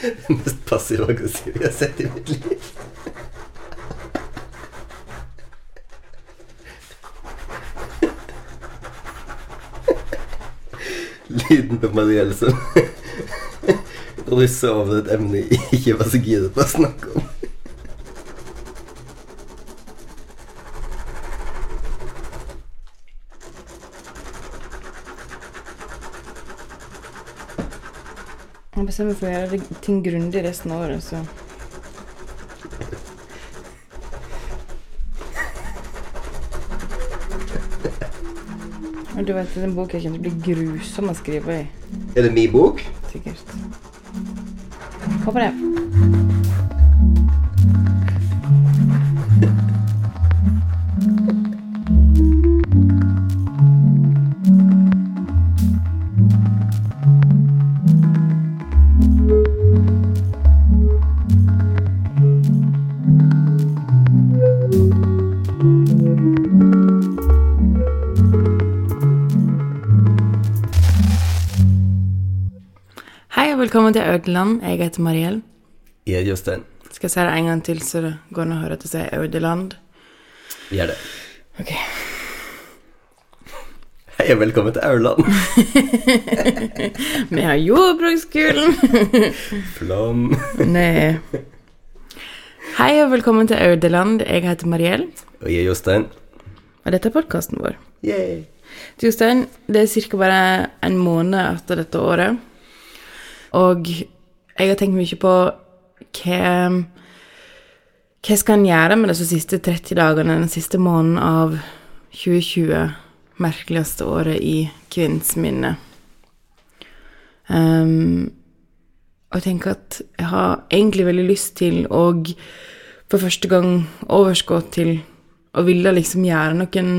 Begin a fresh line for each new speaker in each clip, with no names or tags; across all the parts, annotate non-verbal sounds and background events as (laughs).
Det (laughs) mest passiv-aggressive jeg har sett i mitt liv. Lyden på Marielle som (laughs) russer over et emne ikke var så gira på å snakke om.
Bestemmer meg for gjøre ting grundig resten av året, så Og du vet, den boka kommer til å bli grusom å skrive i.
Er det min bok?
Sikkert. Håper det. Audeland. Jeg heter Mariell.
Jeg er Jostein.
Skal jeg si det en gang til, så det går an å høre at jeg sier Audeland?
Gjør det.
Ok.
Hei og velkommen til Aurland. (laughs)
Vi har jordbruksskolen. (laughs)
Flom. (laughs)
Nei. Hei og velkommen til Audeland. Jeg heter Mariell,
Og jeg er Jostein.
og dette er podkasten vår.
Yay.
Jostein, det er ca. bare en måned etter dette året. Og jeg har tenkt mye på hva Hva skal en gjøre med disse siste 30 dagene, den siste måneden av 2020, merkeligste året i kvinnens minne? Um, og jeg tenker at jeg har egentlig veldig lyst til å for første gang overgå til å ville liksom gjøre noen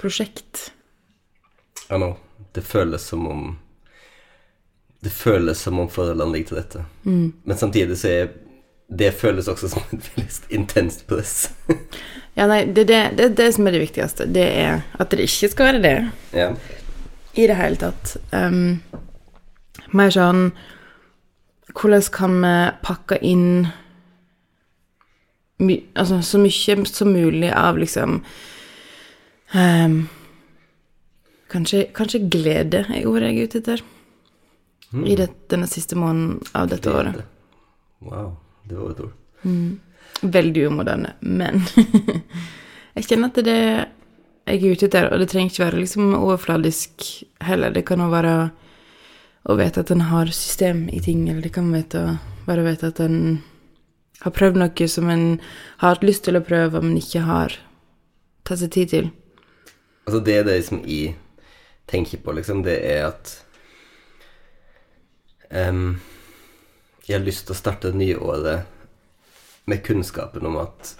prosjekt.
Ja nå, Det føles som om Det føles som om forholdene ligger til dette. Men samtidig så er det føles også som et veldig intenst press. (laughs)
Ja, nei, det er det, det, det som er det viktigste. Det er at det ikke skal være det
ja.
i det hele tatt. Um, mer sånn Hvordan kan vi pakke inn my, altså, så mye som mulig av liksom um, kanskje, kanskje glede er ordet jeg er ute etter. I det, denne siste måneden av dette året.
Wow, det var et ord.
Veldig umoderne, men (laughs) jeg kjenner at det er det jeg er ute etter, og det trenger ikke være liksom overfladisk heller. Det kan jo være å vite at en har system i ting, eller det kan vite, bare vite at en har prøvd noe som en har hatt lyst til å prøve, men ikke har tatt seg tid til.
Altså, det er det som jeg tenker på, liksom, det er at em, Jeg har lyst til å starte det nye året med kunnskapen om at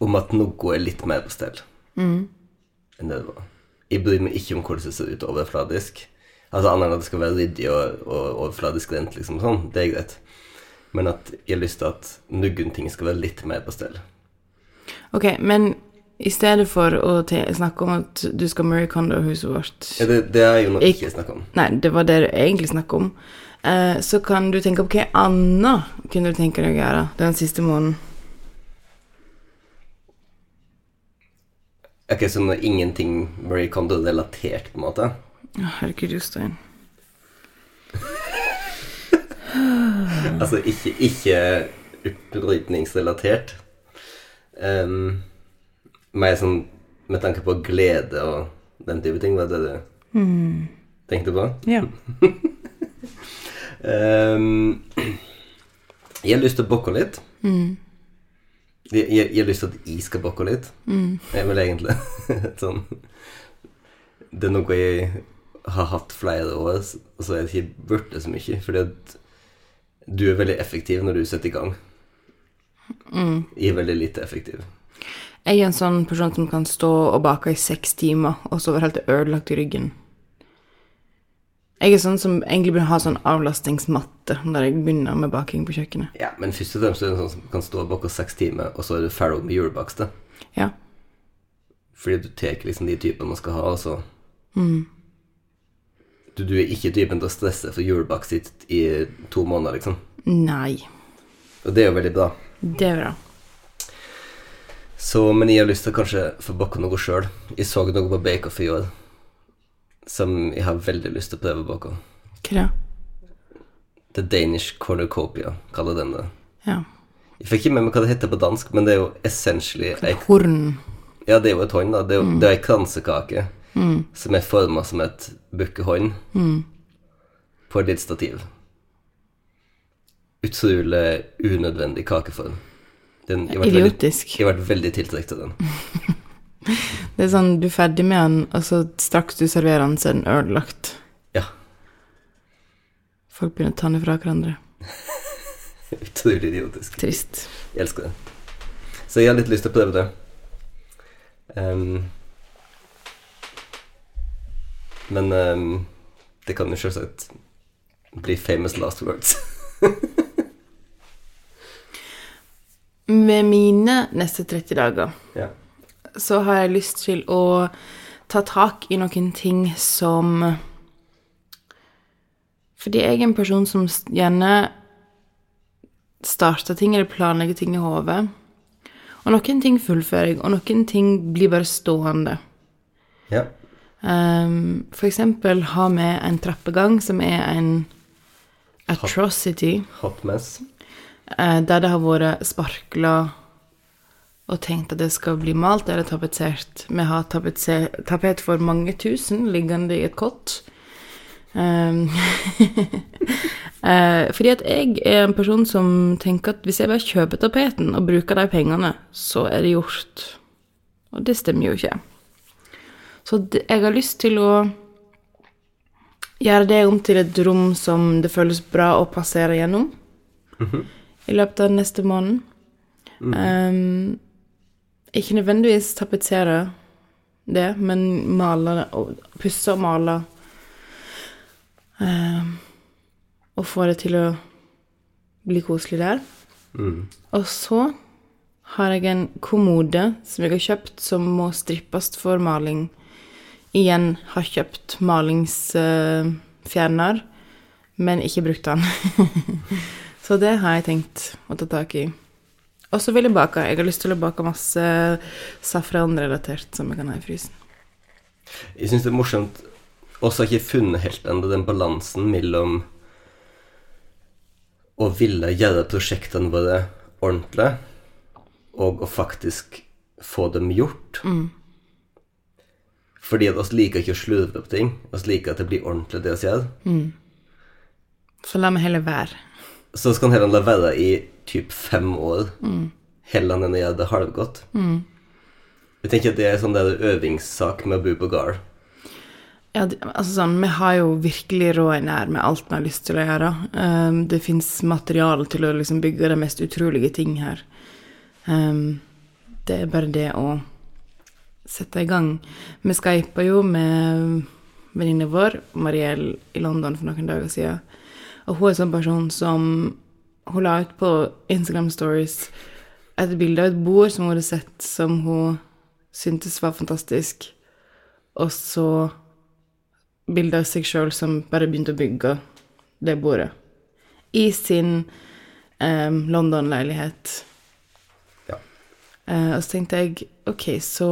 Om at noe er litt mer på stell enn det det var. Jeg bryr meg ikke om hvordan det ser ut overfladisk. Altså Annet enn at det skal være ryddig og, og overfladisk rent, liksom sånn, det er greit. Men at jeg har lyst til at noen ting skal være litt mer på stell.
Ok, men i stedet for å snakke om at du skal Marie Kondo-huset vårt
Ja, det, det er jo noe
vi
ikke snakker om.
Nei, det var det du egentlig snakket om. Eh, så kan du tenke på hva annet kunne du tenke deg å gjøre den siste måneden.
Ok, Så er ingenting Marie Kondo-relatert, på en måte?
Herregud, Jostein. (laughs)
Altså ikke, ikke opprydningsrelatert. Um, mer sånn med tanke på glede og den type ting, var det det du tenkte på?
Ja.
Um, (laughs) jeg har lyst til å bokke litt. Jeg, jeg, jeg har lyst til at jeg skal bokke litt. Jeg vil egentlig (laughs) sånn Det er noe jeg har hatt flere år, og så er det ikke blitt det så mye. Fordi at du er veldig effektiv når du setter i gang. Jeg er veldig lite effektiv.
Jeg er en sånn person som kan stå og bake i seks timer, og så være helt ødelagt i ryggen. Jeg er sånn som egentlig bør ha sånn avlastingsmatte der jeg begynner med baking på kjøkkenet.
Ja, Men først og fremst er du sånn som kan stå bak i seks timer, og så er du ferdig med julebakst.
Ja.
Fordi du tar liksom de typene man skal ha, og så Du du, du er ikke typen til å stresse for julebakst i to måneder, liksom.
Nei.
Og det er jo veldig bra.
Det er bra.
Så, men jeg har lyst til å kanskje få bake noe sjøl. Jeg så noe på Bake Off i år som jeg har veldig lyst til å prøve å bake.
Hva da?
The Danish Cornucopia, kaller den det.
Ja.
Jeg fikk ikke med meg hva det heter på dansk, men det er jo essentially ei
Horn.
Ja, det er jo et hånd, da. Det er jo det er ei kransekake som er forma som et bukkehånd på et lite stativ. Utrolig unødvendig kakeform. Den, jeg ble veldig,
Idiotisk.
jeg ble veldig tiltrukket av den. (laughs)
Det er sånn, du er ferdig med den, og så straks du serverer den, så er den ødelagt.
Ja.
Folk begynner å ta den fra hverandre. (laughs)
Utrolig idiotisk.
Trist.
Jeg elsker det. Så jeg har litt lyst til å prøve det. Um, men um, det kan jo selvsagt bli famous last words. (laughs)
Med mine neste 30 dager
ja.
så har jeg lyst til å ta tak i noen ting som Fordi jeg er en person som gjerne starter ting eller planlegger ting i hodet. Og noen ting fullfører jeg, og noen ting blir bare stående.
ja.
Um, for eksempel ha med en trappegang som er en atrocity,
Hot mess.
Eh, der det har vært sparkla og tenkt at det skal bli malt eller tapetsert. Vi har tapet for mange tusen liggende i et kott. Um, (laughs) fordi at jeg er en person som tenker at hvis jeg bare kjøper tapeten og bruker de pengene, så er det gjort. Og det stemmer jo ikke. Så jeg har lyst til å gjøre det om til et rom som det føles bra å passere gjennom i løpet av den neste måneden. Um, ikke nødvendigvis tapetsere det, men male og pusse og male. Um, og få det til å bli koselig der.
Mm.
Og så har jeg en kommode som jeg har kjøpt som må strippes for maling. Igjen har kjøpt malingsfjerner, men ikke brukt den. (laughs) så det har jeg tenkt å ta tak i. Og så vil jeg bake. Jeg har lyst til å bake masse safranrelatert som jeg kan ha i frysen.
Jeg syns det er morsomt også har ikke funnet helt ennå den balansen mellom å ville gjøre prosjektene våre ordentlig, og å faktisk få dem gjort. Fordi at oss liker ikke å slurve opp ting. oss liker at det blir ordentlig, det vi gjør.
Så la meg heller være.
Så skal han heller la være i typ fem år, heller enn å gjøre det halvgodt. Jeg tenker at det er sånn der øvingssak med å bo på gard.
Ja, altså sånn, Vi har jo virkelig råd i nær med alt vi har lyst til å gjøre. Um, det fins materiale til å liksom bygge de mest utrolige ting her. Um, det er bare det å sette i gang. Vi skypa jo med venninna vår, Mariell, i London for noen dager siden. Og hun er sånn person som Hun la ut på Instagram Stories et bilde av et bord som hun hadde sett, som hun syntes var fantastisk. Og så bilde av seg sjøl som bare begynte å bygge det bordet. I sin em, London-leilighet.
Ja.
Eh, og så tenkte jeg ok, så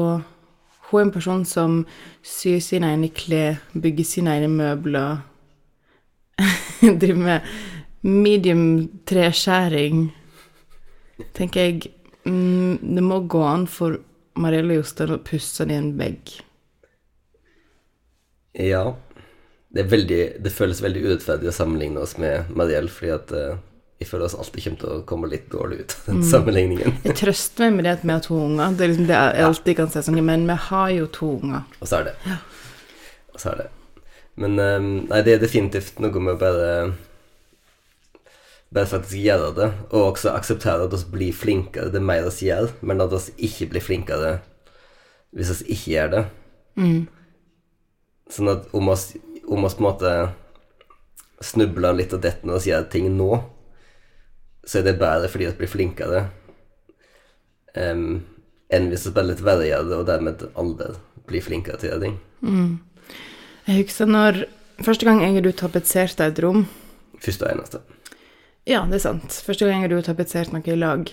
hun er en person som syr sine egne klær, bygger sine egne møbler, (laughs) driver med medium treskjæring. Tenker jeg mm, Det må gå an for Marielle Jostein å pusse ned en vegg.
Ja. Det, veldig, det føles veldig urettferdig å sammenligne oss med Mariell, fordi at vi jeg føler oss alltid kommer til å komme litt dårlig ut av den sammenligningen.
Jeg trøster meg med det at vi har to unger. Det er liksom det jeg alltid kan si sånn, men vi har jo to unger.
Og så er det. Og så er det. Men eh, nei, det er definitivt noe med å bare Bare faktisk gjøre det, og også akseptere at vi blir flinkere det mer vi gjør, men at vi ikke blir flinkere hvis vi ikke gjør det. Sånn at om oss, om oss på en måte snubler litt og detter når vi gjør ting nå, så er det bedre fordi vi blir flinkere um, enn hvis vi bare litt verre gjør det, og dermed aldri blir flinkere til å gjøre ting.
Jeg husker når første gang jeg og du tapetserte et rom
Første og eneste.
Ja, det er sant. Første gang jeg og du tapetserte noe i lag,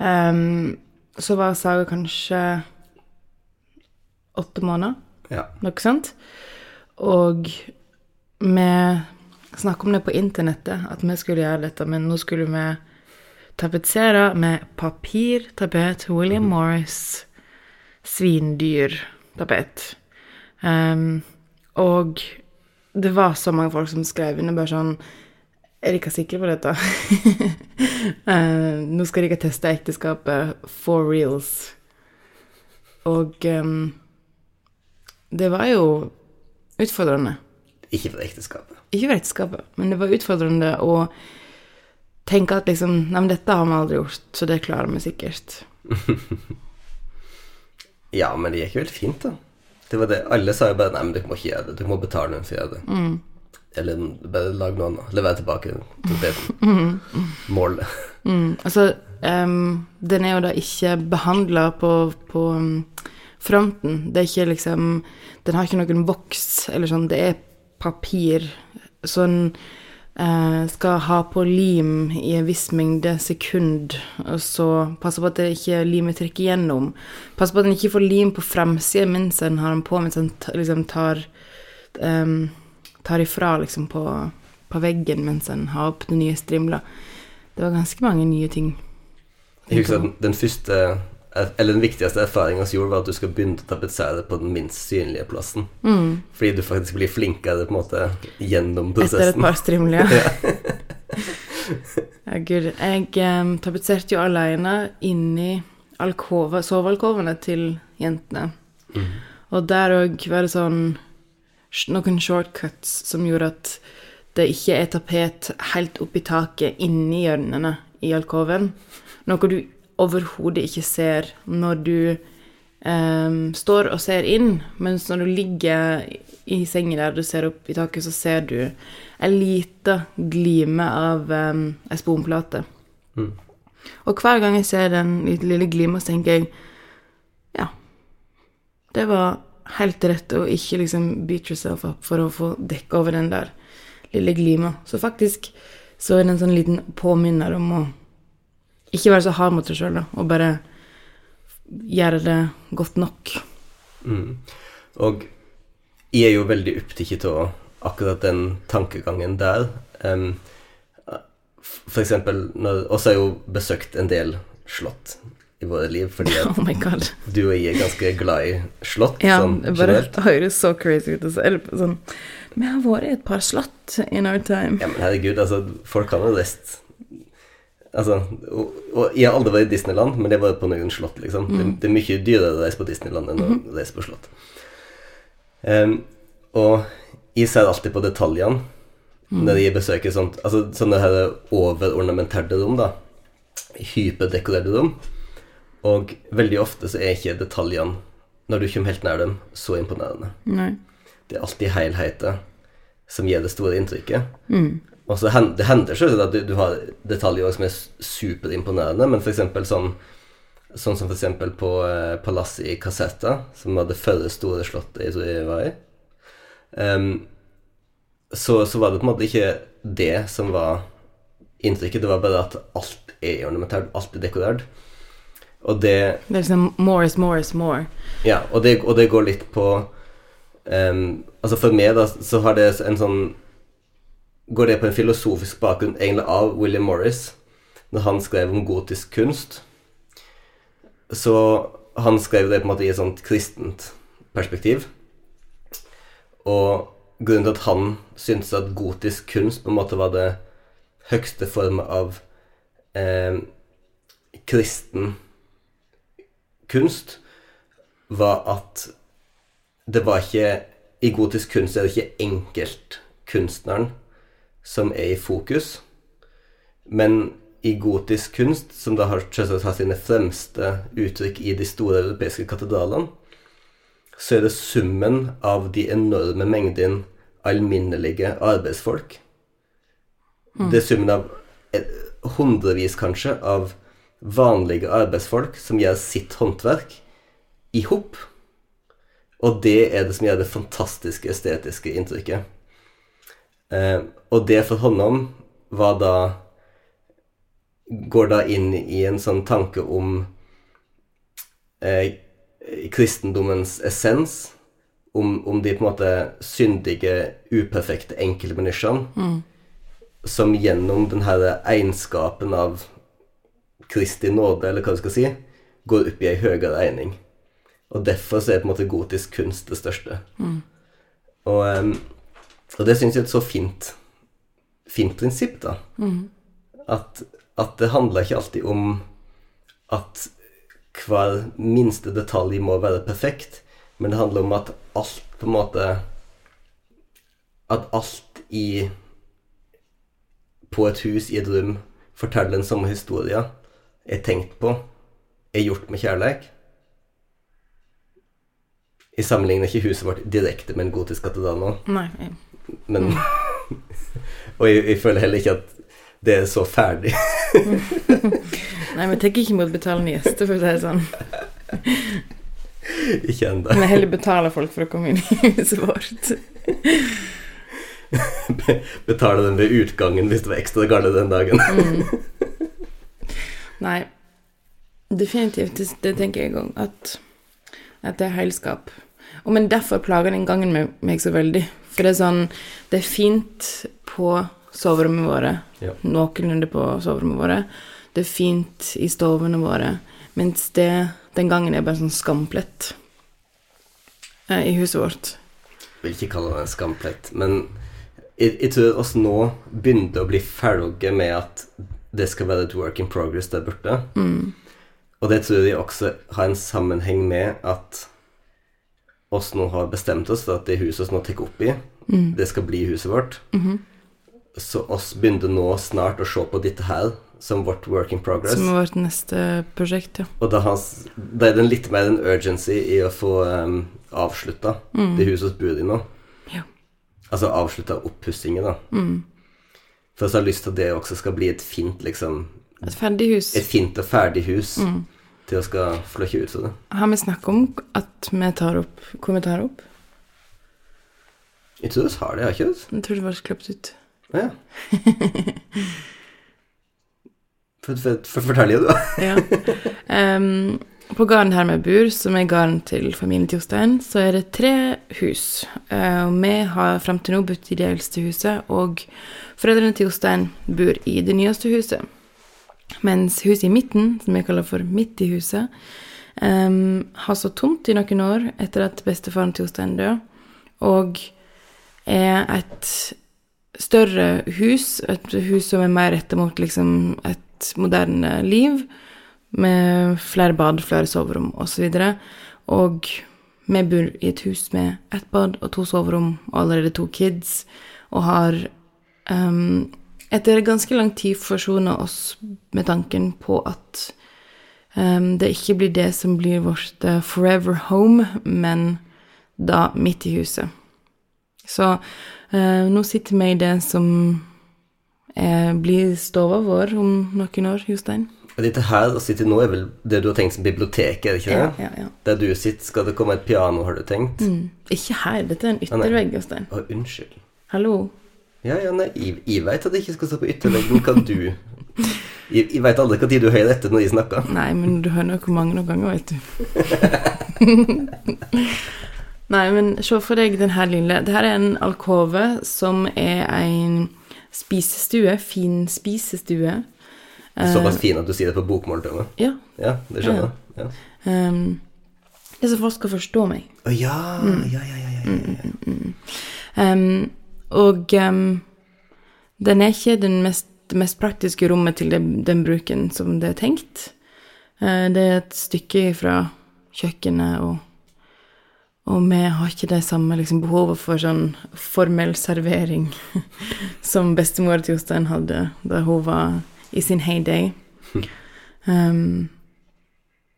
um, så var Saga kanskje åtte måneder,
Ja.
noe sånt. Og vi snakket om det på internettet, at vi skulle gjøre dette, men nå skulle vi tapetsere med papirtapet William Morris svindyrtapet. Ehm, og det var så mange folk som skrev inn og bare sånn Er dere sikre på dette? uh, (laughs) nå skal dere teste ekteskapet for reals. Og um, det var jo utfordrende.
Ikke for ekteskapet.
Ikke for ekteskapet, men det var utfordrende å tenke at liksom Nei, men dette har vi aldri gjort, så det klarer vi sikkert. (laughs)
Ja, men det gikk jo helt fint, da. Det var det. Alle sa jo bare nei, men dere må ikke gjøre det. Dere må betale noen for å gjøre det. Eller bare lag noe annet. Lever tilbake tapeten. (laughs) Mål det.
Mm, altså, um, den er jo da ikke behandla på, på um, fronten. Det er ikke liksom Den har ikke noen voks eller sånn. Det er papir. Så en eh, skal ha på lim i en viss mengde sekund, og så passe på at det ikke limet trekker gjennom. Passe på at en ikke får lim på fremsida mens en har den på, mens en liksom tar um, tar ifra liksom på, på veggen mens en har opp den nye strimla. Det var ganske mange nye ting.
Jeg husker at den første Eller den viktigste erfaringen vi gjorde, var at du skal begynne å tapetsere på den minst synlige plassen. Fordi du faktisk blir flinkere på en måte gjennom prosessen.
Etter et par strimler. (laughs) ja, gud. Jeg um, tapetserte jo alene inni alkova, sovealkovene til jentene. Og der òg var det sånn noen shortcuts som gjorde at det ikke er tapet helt opp i taket inni hjørnene i alkoven. Noe du overhodet ikke ser når du um, står og ser inn, mens når du ligger i sengen der du ser opp i taket, så ser du en lita glime av um, ei sponplate. Og hver gang jeg ser den lille, glima, så tenker jeg ja, det var helt rett å ikke liksom beat yourself up for å få dekka over den der lille glima. Så faktisk så er det en sånn liten påminner om å ikke være så hard mot deg sjøl, og bare gjøre det godt nok.
Mm. Og jeg er jo veldig opptatt av akkurat den tankegangen der. Um, for eksempel når oss har jo besøkt en del slott i våre liv, fordi at (laughs)
Oh my god.
du og jeg er ganske glad i slott
Ja,
sånn
det bare
generelt.
høres så crazy ut. Eller sånn Vi har vært i et par slott in our time.
Ja, men herregud, altså, folk har jo reist Altså, og, og jeg har aldri vært i Disneyland, men har vært på noen slott, liksom. Det, det er mye dyrere å reise på Disneyland enn å reise på slott. Um, og jeg ser alltid på detaljene når jeg besøker sånt Altså sånne her overornamenterte rom, da. Hyperdekorerte rom. Og veldig ofte så er ikke detaljene, når du kommer helt nær dem, så imponerende.
Nei.
Det er alltid helheten som gir det store inntrykket. Og så hen, Det hender selvsagt at du, du har detaljer som er superimponerende, men eksempel sånn Sånn som eksempel på eh, palasset i Caserta, som var det førre store slottet jeg var i. Um, så, så var det på en måte ikke det som var inntrykket, det var bare at alt er ornamentert, alt er dekorert. Og det
Det er liksom more is more is more.
ja, og det, og det går litt på um, Altså for meg, da, så har det en sånn Går det på en filosofisk bakgrunn egentlig av William Morris, når han skrev om gotisk kunst. Så han skrev det på en måte i et sånt kristent perspektiv. Og grunnen til at han syntes at gotisk kunst på en måte var det høgste form av eh, kristen kunst, var at det var ikke I gotisk kunst er det ikke enkeltkunstneren som er i fokus, men i gotisk kunst, som da har, har sine fremste uttrykk i de store europeiske katedralene, så er det summen av de enorme mengdene alminnelige arbeidsfolk. Det er summen av hundrevis, kanskje, av vanlige arbeidsfolk som gjør sitt håndverk i hop. Og det er det som gjør det fantastiske estetiske inntrykket. Eh, og det for honom var da Går da inn i en sånn tanke om eh, kristendommens essens. Om, om de på en måte syndige, uperfekte enkeltmenneskene som gjennom den her egenskapen av Kristi nåde, eller hva du skal si, går opp i ei høyere regning. Og derfor så er på en måte gotisk kunst det største. Og, em, og det syns jeg er et så fint, fint prinsipp, da. At, at det handler ikke alltid om at hver minste detalj må være perfekt, men det handler om at alt på en måte At alt i På et hus, i et rom, forteller den samme historie, er tenkt på, er gjort med kjærlighet. Jeg sammenligner ikke huset vårt direkte med en gotisk katedral nå,
Nei.
Men (laughs) Og jeg, jeg føler heller ikke at det er så ferdig. (laughs)
Nei, vi tar ikke imot betalende gjester, for å si det sånn. (laughs)
ikke ennå.
Men heller betaler folk for å komme inn i huset vårt.
Betale den ved utgangen hvis det var ekstra galt den dagen.
Nei, definitivt. Det, det tenker jeg òg. At, at det er heilskap. Og men derfor plager den gangen meg, meg så veldig. For det er sånn Det er fint på soverommet våre.
Ja.
Noenlunde på soverommet våre. Det er fint i stovene våre. Mens det den gangen er bare sånn skamplett eh, i huset vårt.
Jeg vil ikke kalle det en skamplett, men jeg, jeg tror oss nå begynte å bli ferdige med at det skal være et work in progress der borte. Og det tror jeg også har en sammenheng med at oss nå har bestemt oss at det huset vi nå tar opp i, det skal bli huset vårt. Så oss begynte nå snart å se på dette her som vårt work in progress.
Som vårt neste prosjekt, ja.
Og da, er det litt mer en urgency i å få um, avslutta det huset vi bor i nå.
Ja.
Altså avslutta oppussingen, da. For vi har lyst til at det også skal bli et fint, liksom
Et ferdig hus.
Et fint og ferdig hus til å skal flykke ut det.
Har vi snakket om at vi tar opp hvor vi tar opp?
Jeg tror vi har det, har ikke vi?
Jeg tror det var klippet ut.
Ja. For, for, for, fortell det, du. (laughs)
Ja. Um, på gården her vi bor, som er gården til familien til Jostein, så er det tre hus. Uh, vi har frem til nå bodd i det eldste huset, og foreldrene til Jostein bor i det nyeste huset. Mens huset i midten, som jeg kaller for midt i huset, um, har stått tomt i noen år etter at bestefaren til Jostein døde, og er et større hus, et hus som er mer retta mot liksom et moderne liv, med flere bad, flere soverom osv. Og vi bor i et hus med ett bad og to soverom og allerede to kids, og har ehm, etter ganske lang tid forsona oss med tanken på at um, det ikke blir det som blir vårt eh, forever home, men da midt i huset. Så uh, nå sitter vi i det som eh, blir stova vår om noen år, Jostein.
Dette her å sitte nå er vel det du har tenkt som biblioteket, er det ikke det?
Ja, ja, ja.
Der du sitter, skal det komme et piano, har du tenkt?
Mm. Ikke her, dette er en yttervegg, Jostein.
Å, unnskyld.
Hallo.
Ja, ja, nei, jeg, jeg veit at jeg ikke skal stå på ytterveggen. Hva du Jeg, jeg veit aldri når du hører etter når jeg snakker.
Nei, men du hører noe mange noen ganger, vet du. (laughs) Nei, men se for deg den her lille Det her er en alkove som er en spisestue. Fin spisestue.
Såpass fin at du sier det på bokmål meg.
Ja.
Ja, det skjønner jeg. Ja.
ehm, det er så folk skal forstå meg.
Å ja, ja, ja, ja, ja, ja, ja.
Ehm, og um, den er ikke den mest, det mest praktiske rommet til det, den bruken som det er tenkt. Uh, det er et stykke fra kjøkkenet, og, og vi har ikke det samme liksom, behovet for sånn formell servering (laughs) som bestemor til Jostein hadde da hun var i sin heyday. (laughs) Um,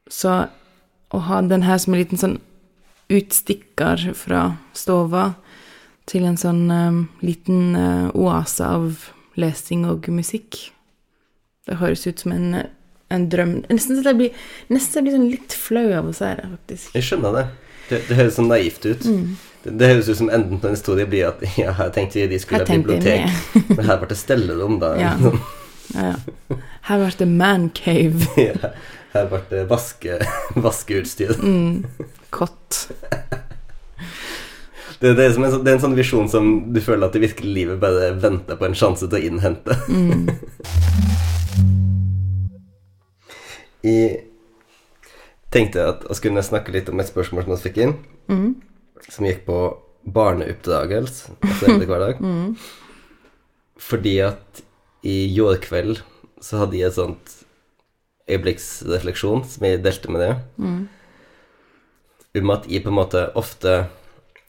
så å ha den her som en liten sånn utstikker fra stova til en sånn eh, liten uh, oase av lesing og musikk. Det høres ut som en, en drøm. Nesten så jeg blir, nesten jeg blir sånn litt flau av å si det, faktisk.
Jeg skjønner det. Det, det høres sånn naivt ut. Det, det høres ut som enden på en historie blir at ja, her tenkte de skulle ha bibliotek, (laughs) men her ble det stellerom, da.
Ja. Ja, ja. Her ble det mancave. (laughs)
Ja, her ble det vaske, (laughs) vaskeutstyr.
Mm. Kott.
Det, det, er som en, sånn- det er en sånn visjon som du føler at det virkelige livet bare venter på en sjanse til å innhente.
Mm. (laughs)
Jeg tenkte at jeg skulle snakke litt om et spørsmål som vi fikk inn,
Mm.
som gikk på barneoppdragelse altså eldre hverdag. (laughs)
Mm.
Fordi at i går kveld så hadde jeg et sånt øyeblikksrefleksjon som jeg delte med deg,
Mm.
om at jeg på en måte ofte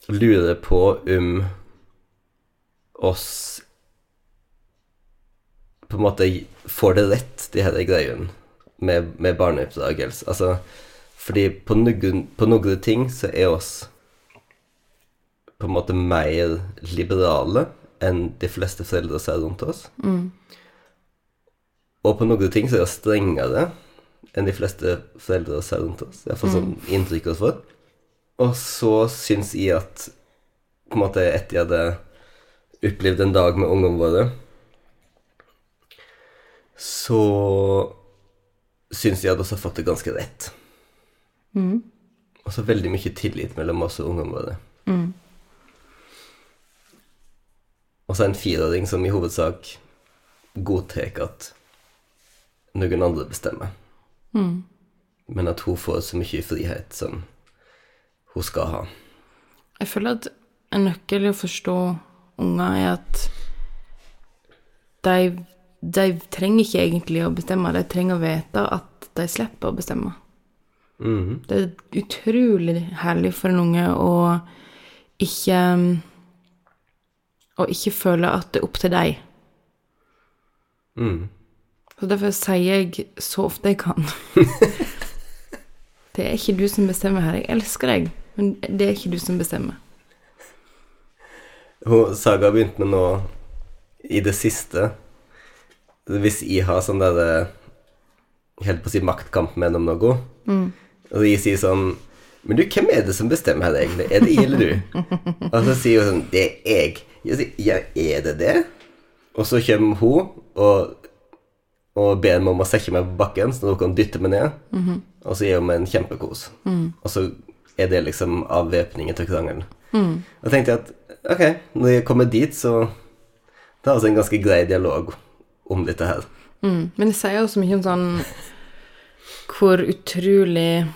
lurer på om oss på en måte får det rett, de her greiene med, med barneoppdragelse. Altså, fordi på noen, på noen ting så er oss på en måte mer liberale enn de fleste foreldre ser rundt oss.
Mm.
Og på noen ting så er vi strengere enn de fleste foreldre ser rundt oss. Jeg får sånn inntrykk av for. Og så syns jeg at på en måte etter jeg hadde opplevd en dag med ungene våre, så syns jeg at vi har fått det ganske rett.
Mm.
Og så veldig mye tillit mellom oss og ungene våre.
Mm.
Og så en fireåring som i hovedsak godtar at noen andre bestemmer.
Mm.
men at hun får så mye frihet som hun skal ha.
Jeg føler at en nøkkel i å forstå unger er at de, de trenger ikke egentlig å bestemme, de trenger å vite at de slipper å bestemme.
Mhm.
Det er utrolig herlig for en unge å ikke Å ikke føle at det er opp til deg.
Mm.
Så derfor sier jeg så ofte jeg kan (laughs) Det er ikke du som bestemmer her. Jeg elsker deg, men det er ikke du som bestemmer.
Saga begynte med nå i det siste Hvis jeg har sånn der Helt på å si maktkamp med noe, noe, og jeg sier sånn Men du, hvem er det som bestemmer her, egentlig? Er det jeg eller du? (laughs) Og så sier hun sånn Det er jeg. Jeg sier ja, er det det? Og så kommer hun og, og ber meg om å sette meg på bakken, så hun kan dytte meg ned. Og så gir hun meg en kjempekos. Og så er det liksom avvæpningen til krangelen. Og tenkte jeg at ok, når jeg kommer dit, så Det er altså en ganske grei dialog om dette her.
Mm. Men det sier også mye om sånn hvor utrolig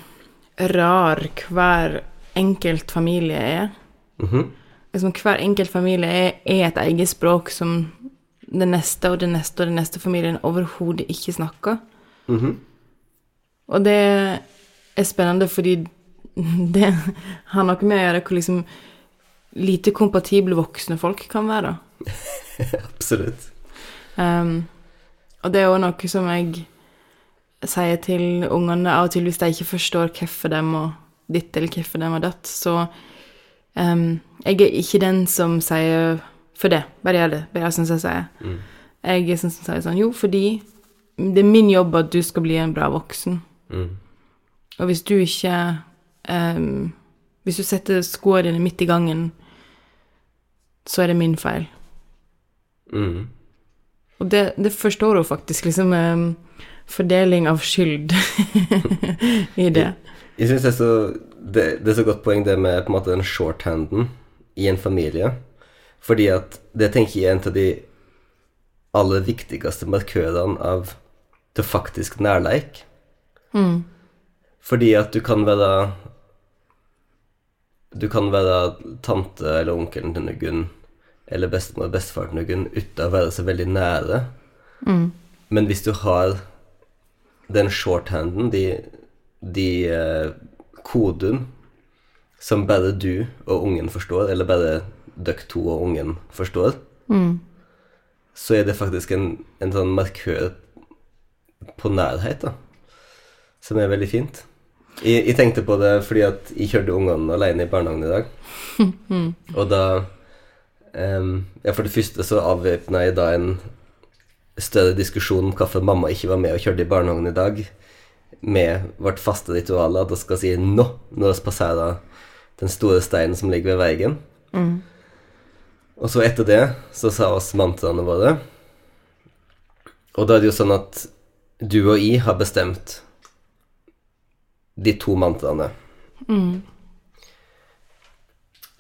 rar hver enkelt familie er.
Mhm.
Liksom hver enkelt familie er, er et eget språk som den neste og den neste og den neste familien overhodet ikke snakker.
Mhm.
Og det er spennende fordi (laughs) det har noe med å gjøre hvor liksom lite kompatible voksne folk kan være. (laughs)
Absolutt.
Um, og det er òg noe som jeg sier til ungene av og til hvis de ikke forstår hvorfor de må ditt eller hvorfor de må datt, så um, Jeg er ikke den som sier for det, bare gjør det. Bare gjør sånn som jeg sier.
Mm.
Jeg er sånn som sier sånn Jo, fordi det er min jobb at du skal bli en bra voksen.
Mm.
Og hvis du ikke um, Hvis du setter skoene midt i gangen, så er det min feil.
Mm.
Og det, det forstår hun faktisk, liksom um, fordeling av skyld (laughs) i det.
Jeg syns det, så- det, det er så godt poeng det med på en måte den shorthanden i en familie. Fordi at det tenker jeg er en av de aller viktigste markørene av til faktisk nærleik.
Mm.
Fordi at du kan være Du kan være tante eller onkelen til noen, eller bestemor og bestefar til noen, uten å være så veldig nære.
Mm.
Men hvis du har den shorthanden, de, de uh, koden, som bare du og ungen forstår, eller bare dere to og ungen forstår,
Mm.
så er det faktisk en, en sånn markør på nærhet, da. Som er veldig fint. Jeg, jeg tenkte på det fordi at jeg kjørte ungene alene i barnehagen i dag. (laughs) Og da um, Ja, for det første så avvæpna jeg da en større diskusjon om hvorfor mamma ikke var med og kjørte i barnehagen i dag, med vårt faste ritual at vi skal si 'nå' når vi passerer den store steinen som ligger ved veien. Og så etter det så sa oss mantraene våre. Og da er det jo sånn at du og jeg har bestemt de to mantraene.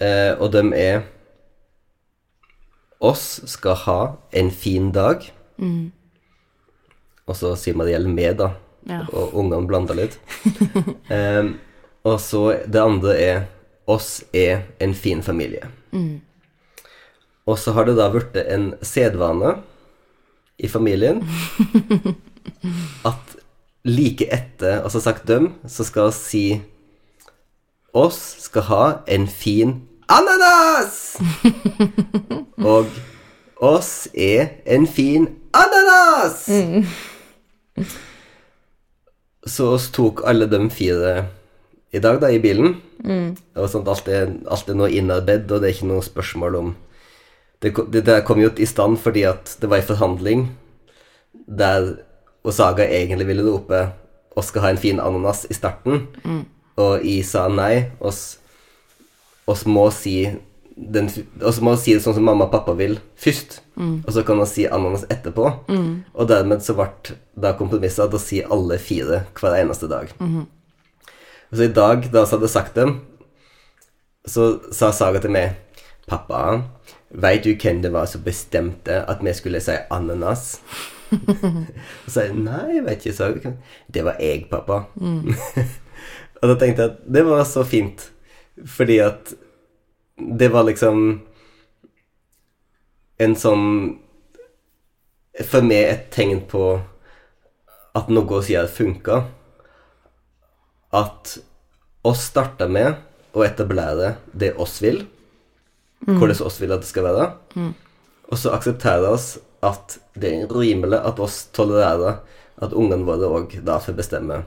Eh, og de er Oss skal ha en fin dag. Og så sier Mariell med, da.
Ja.
Og ungene blander litt. (laughs) Em, og så det andre er Oss er en fin familie. Og så har det da blitt en sedvane i familien (laughs) at like etter altså sagt dem, så skal vi si Oss skal ha en fin ananas! (laughs) Og oss er en fin ananas! Så oss tok alle de fire i dag, da, i bilen. Og sånt, alt, er, alt er nå innarbeidet, og det er ikke noe spørsmål om Det, det, det kom jo i stand fordi at det var en forhandling der Osaga egentlig ville rope 'oss skal ha en fin ananas' i starten, og I sa nei. Oss, oss må si den, oss må si det sånn som mamma og pappa vil, først. Og så kan man si ananas etterpå. Og dermed så ble da kompromisset at å si alle fire hver eneste dag. Og så i dag, da vi hadde sagt dem, så sa Saga til meg Pappa, veit du hvem det var som bestemte at vi skulle si ananas? Og så jeg nei, jeg vet ikke, Saga. Det var jeg, pappa. (laughs) og da tenkte jeg at det var så fint, fordi at det var liksom en sånn For meg et tegn på at noe sier funka. At oss starta med å etablere det oss vil, hvordan oss vil at det skal være, og så aksepterer oss at det er rimelig at oss tolererer at ungene våre òg da får bestemme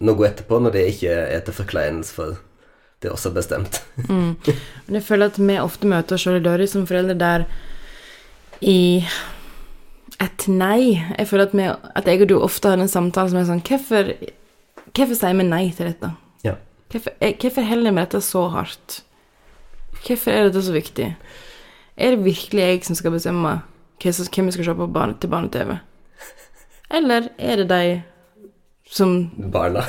noe etterpå, når det ikke er til forkleinelse for det oss har bestemt.
Men jeg føler at vi ofte møter oss sjøl i døra som foreldre der i et nei Jeg føler at, vi, at jeg og du ofte har en samtale som er sånn Hvorfor, hvorfor sier vi nei til dette?
Ja.
Hvorfor, eh, hvorfor holder vi dette så hardt? Hvorfor er dette så viktig? Er det virkelig jeg som skal bestemme hvem vi skal se på barne, til barne-TV? Eller er det de som
Barna.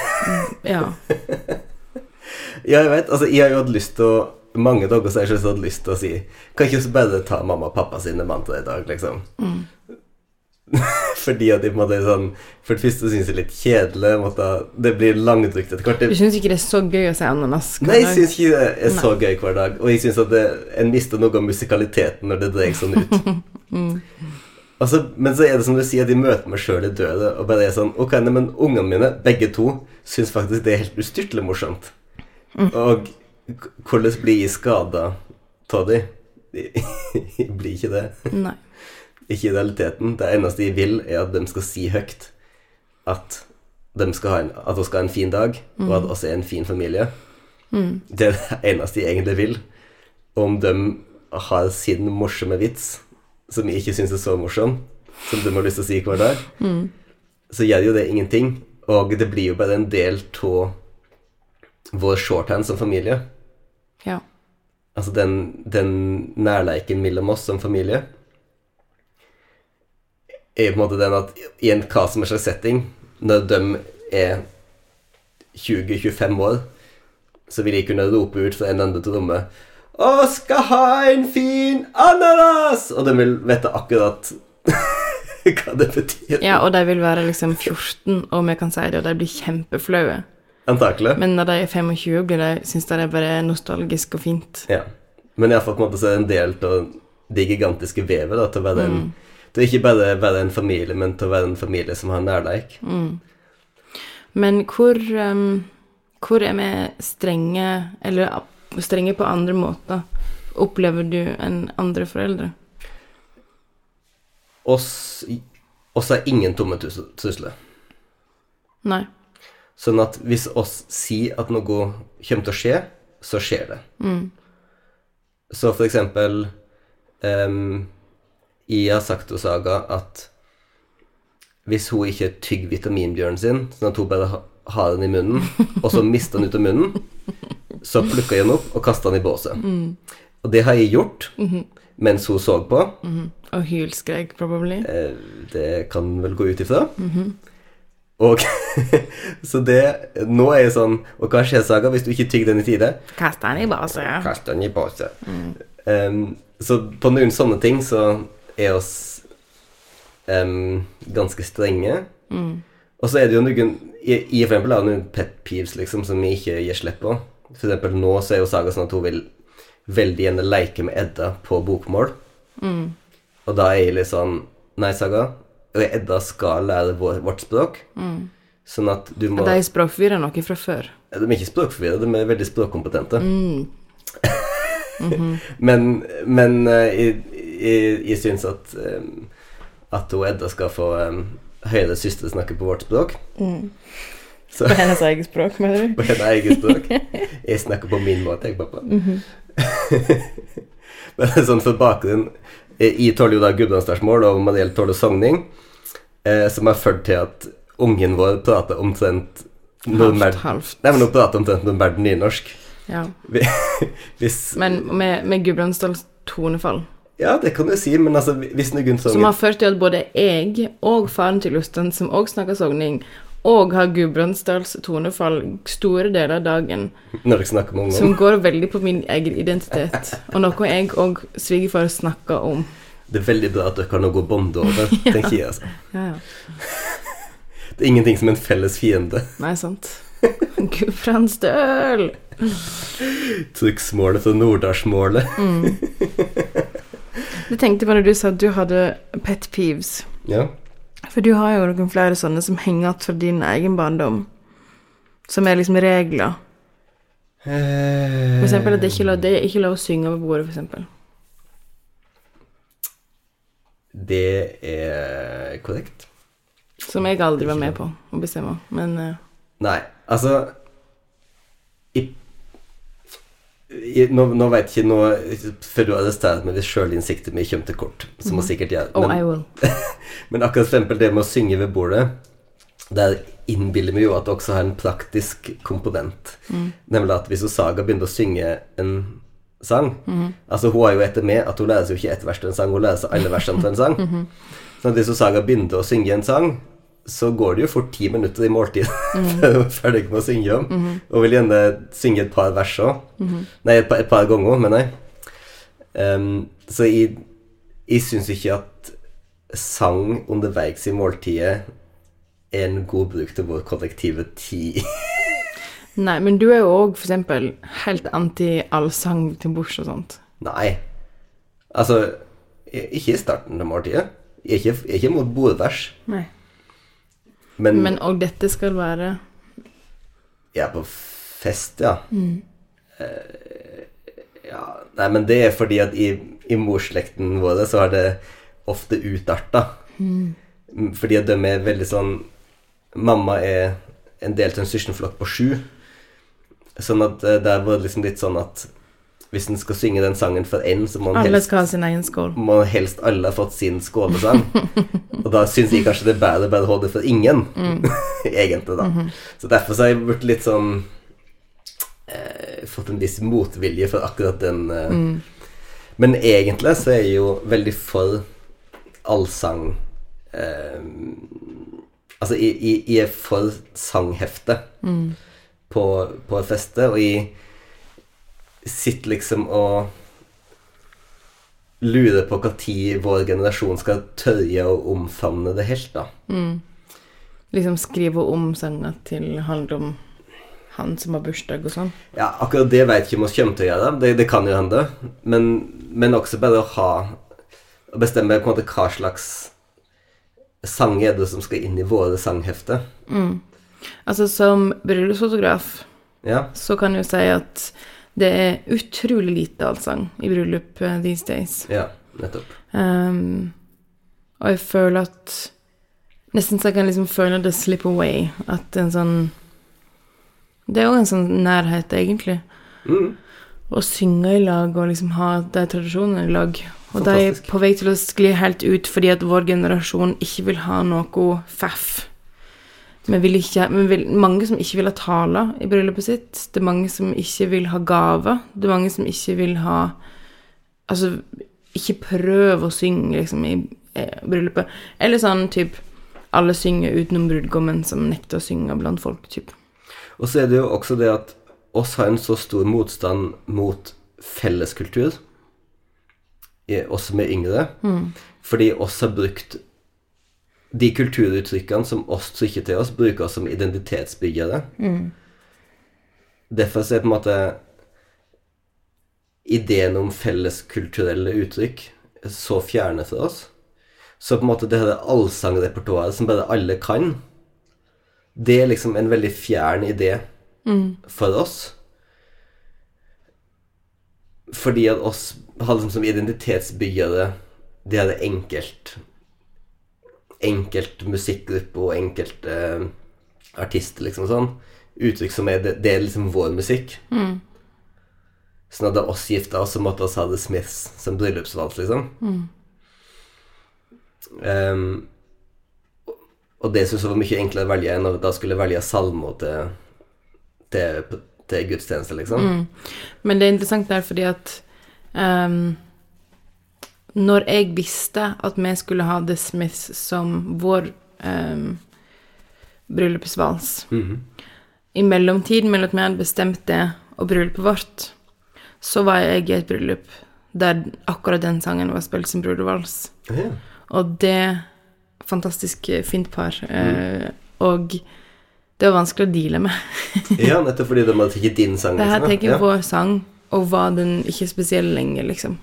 Ja. (laughs)
Ja, jeg vet. Altså, jeg har jo hatt lyst til å Mange dager så har selv hatt lyst til å si Kan ikke vi bare ta mamma og pappa sine mantra i dag, liksom? (laughs) Fordi at de på en måte er sånn For det første syns det er litt kjedelig. Måtte, det blir langdrygt etter hvert.
Du syns ikke det er så gøy å si ananas? hver
nei, jeg syns ikke det er så gøy hver dag. Og jeg syns at det, en mister noe av musikaliteten når det dreier sånn ut. (laughs) altså, men så er det som du sier, at de møter meg sjøl i døra og bare er sånn Ok, nei, men ungene mine, begge to, syns faktisk det er helt ustyrtelig morsomt. Og hvordan blir jeg skada av de? (laughs) Jeg blir ikke det.
Nei.
Ikke i realiteten. Det eneste jeg vil, er at de skal si høyt at de skal ha en, at de skal ha en fin dag, og at oss er en fin familie. Det er det eneste jeg egentlig vil. Om de har sin morsomme vits, som jeg ikke syns er så morsom, som de har lyst til å si hver dag, så gjør jo det ingenting. Og det blir jo bare en del av vår shorthand som familie.
Ja.
Altså den, den nærleiken mellom oss som familie er på en måte den at i en hva som er slags setting, når de er 20-25 år, så vil jeg kunne rope ut fra en annen til rommet Å, skal ha en fin ananas! Og de vil vite akkurat (laughs) hva det betyr.
ja, og de vil være liksom 14, og vi kan si det, og de blir kjempeflaue.
Antakelig.
Men når de er 25, blir de, syns de det er bare nostalgisk og fint.
Ja. Men iallfall på en måte så er det en del av det gigantiske vevet da, til å være en Til ikke bare være en familie, men til å være en familie som har nærleik.
Men hvor, um, hvor er vi strenge, eller strenge på andre måter? Opplever du enn andre foreldre?
Oss, oss har ingen tomme tus- trusler.
Nei.
Sånn at hvis oss sier at noe kommer til å skje, så skjer det. Så for eksempel um, Jeg har sagt til Saga at hvis hun ikke tygger vitaminbjørnen sin, sånn at hun bare ha- den i munnen, og så mister den ut av munnen, Så plukka jeg den opp og kasta den i båset. Og det har jeg gjort mens hun så på.
Og hylskrek, probably.
Eh, Det kan vel gå ut ifra. Og (laughs) Så det Nå er jeg sånn Og hva skjer, Saga, hvis du ikke tygger den i tide?
Kast den i baset.
Kast den i båset. Um, så på noen sånne ting så er oss um, ganske strenge. Og så er det jo noen I, for eksempel har hun pet peeves liksom, som vi ikke gir slipp på. For eksempel nå så er jo Saga sånn at hun vil veldig gjerne leke med Edda på bokmål. Og da er jeg litt sånn Nei, Saga. Edda skal lære vår, vårt språk. Sånn at du må
De er språkforvirra noe fra før.
De er ikke språkforvirra, de er veldig språkkompetente. (laughs) men men eh, jeg, jeg, jeg syns at um, at hun Edda skal få um, siste snakker på vårt språk. Så
På hennes eget språk, mener du? (laughs)
på hennes eget språk. (laughs) Jeg snakker på min måte, jeg, pappa. (laughs) Men sånn for bakgrunn eh, Jeg tåler jo da gudbrandsdalsmål, og Mariell tåler sogning, eh, som har ført til at ungen vår prater omtrent
Halvt, halvt.
Nei, men hun prater omtrent normalt nynorsk.
Ja.
Hvis
Men med, med Gudbrandsdals tonefall.
Ja, det kan du si, men altså, hvis noen
Som
sanger
har ført til at både jeg og faren til Jostein, som òg snakker sogning, og har Gudbrandsdals tonefall store deler av dagen,
Når jeg snakker med
som går veldig på min egen identitet, og noe jeg og svigerfar snakker om.
Det er veldig bra at dere har noe bånd over, (laughs) tenker jeg. altså.
Ja, ja. (laughs)
Det er ingenting som en felles fiende.
Nei, sant. Gudbrandsdøl!
Trykksmålet fra Norddalsmålet. (laughs)
Du tenkte på når du sa at du hadde pet peeves.
Ja.
For du har jo noen flere sånne som henger igjen fra din egen barndom. Som er liksom regler. For eksempel at det ikke er er ikke lov å synge over bordet, for eksempel.
Det er korrekt.
Som jeg aldri var med på å bestemme. Men eh,
Nei, altså i, i, Nå, nå veit ikke nå Før du arresterer meg hvis sjølinnsikten min kommer til kort, som mm. sikkert gjør.
Oh,
Men-
I will. (laughs)
Men akkurat eksempel det med å synge ved bordet Der innbiller vi jo at det også har en praktisk komponent. Nemlig at hvis Saga begynner å synge en sang Altså Hun har jo etter med at hun lærer seg jo ikke ett vers til en sang, hun lærer seg alle versene til en sang. (laughs) Så hvis Saga begynner å synge en sang, så går det jo fort ti minutter i måltid (laughs) før du er ferdig med å synge om. Og vil gjerne synge et par vers òg. Nei, et par, et par ganger, mener jeg. Um, så jeg, jeg syns ikke at sang underveis i måltidet er en god bruk til vår kollektive tid. (laughs)
Nei, men du er jo òg eksempel helt anti all sang til bords og sånt.
Nei. Altså, ikke i starten av måltidet. Jeg er ikke, jeg er ikke mot bordvers,
Nei.
Men,
Men og dette skal være
jeg er på fest, ja. Eh, ja. Nei, men det er fordi at i, i morsslekten vår så har det ofte utarta. Mm, Fordi at de er veldig sånn Mamma er en del til en søskenflokk på sju. Sånn at eh, det var liksom litt sånn at hvis en skal synge den sangen for én, så må
Alle
helst
skal ha sin egen skål.
må helst alle ha fått sin skålesang. (laughs) og da syns jeg kanskje det er bedre bare å holde det for ingen, (laughs) egentlig, da. Så derfor så har jeg blitt litt sånn eh, Fått en viss motvilje for akkurat den eh. Men egentlig så er jeg jo veldig for allsang eh, Altså, jeg, jeg, jeg er for sanghefte på, på fester, og jeg sitter liksom og lurer på når vår generasjon skal tørre å omfavne det helt, da.
Liksom skrive om sanga til handler om han som har bursdag og sånn.
Ja, akkurat det jeg ikke om vi kommer til å gjøre. Det, det kan jo hende. Men, men også bare å ha Å bestemme på en måte hva slags sang er det som skal inn i våre sanghefter.
Altså som bryllupsfotograf
Ja.
så kan du si at det er utrolig lite allsang i bryllup eh, these days.
ja, nettopp.
Um, og jeg føler at Nesten så jeg kan liksom føle det slip away. At en sånn Det er jo en sånn nærhet, egentlig.
Mm.
Å synge i lag og liksom ha de tradisjonene i lag. Og de er på vei til å skli helt ut fordi at vår generasjon ikke vil ha noe faff. Men, ikke, men vil, mange som ikke vil ha taler i bryllupet sitt. Det er mange som ikke vil ha gave. Det er mange som ikke vil ha Altså, ikke prøv å synge, liksom, i eh, bryllupet. Eller sånn type Alle synger utenom brudgommen, som nekter å synge blant folk, type.
Og så er det jo også det at oss har en så stor motstand mot felleskultur, i- oss som er yngre, fordi oss har brukt de kulturuttrykkene som oss trykker til oss, bruker oss som identitetsbyggere. Derfor så er på en måte ideen om felleskulturelle uttrykk så fjerne for oss. Så på en måte det her allsangrepertoaret som bare alle kan, det er liksom en veldig fjern idé for oss. Fordi at oss har liksom som identitetsbyggere det er det enkelt Enkelt musikkgruppe og enkelte eh, artister, liksom sånn. Uttrykk som er Det, det er liksom vår musikk. Sånn at da oss gifta oss, så måtte oss ha The Smiths som bryllupsvals, liksom. Ehm, og det syns jeg var mye enklere å velge enn å da skulle velge salmer til, til, til gudstjeneste, liksom.
Men det er interessant der fordi at ehm, Når jeg visste at vi skulle ha The Smiths som vår um, bryllupsvals I mellomtiden mellom at vi hadde bestemt det og bryllupet vårt, så var jeg i et bryllup der akkurat den sangen var spilt som brudervals.
Yeah.
Og det Fantastisk fint par. eh, og det var vanskelig å deale med. (laughs)
ja, nettopp fordi de hadde tatt din sang.
Det her
liksom, ja.
jeg på sang, og var den ikke spesiell lenge, liksom.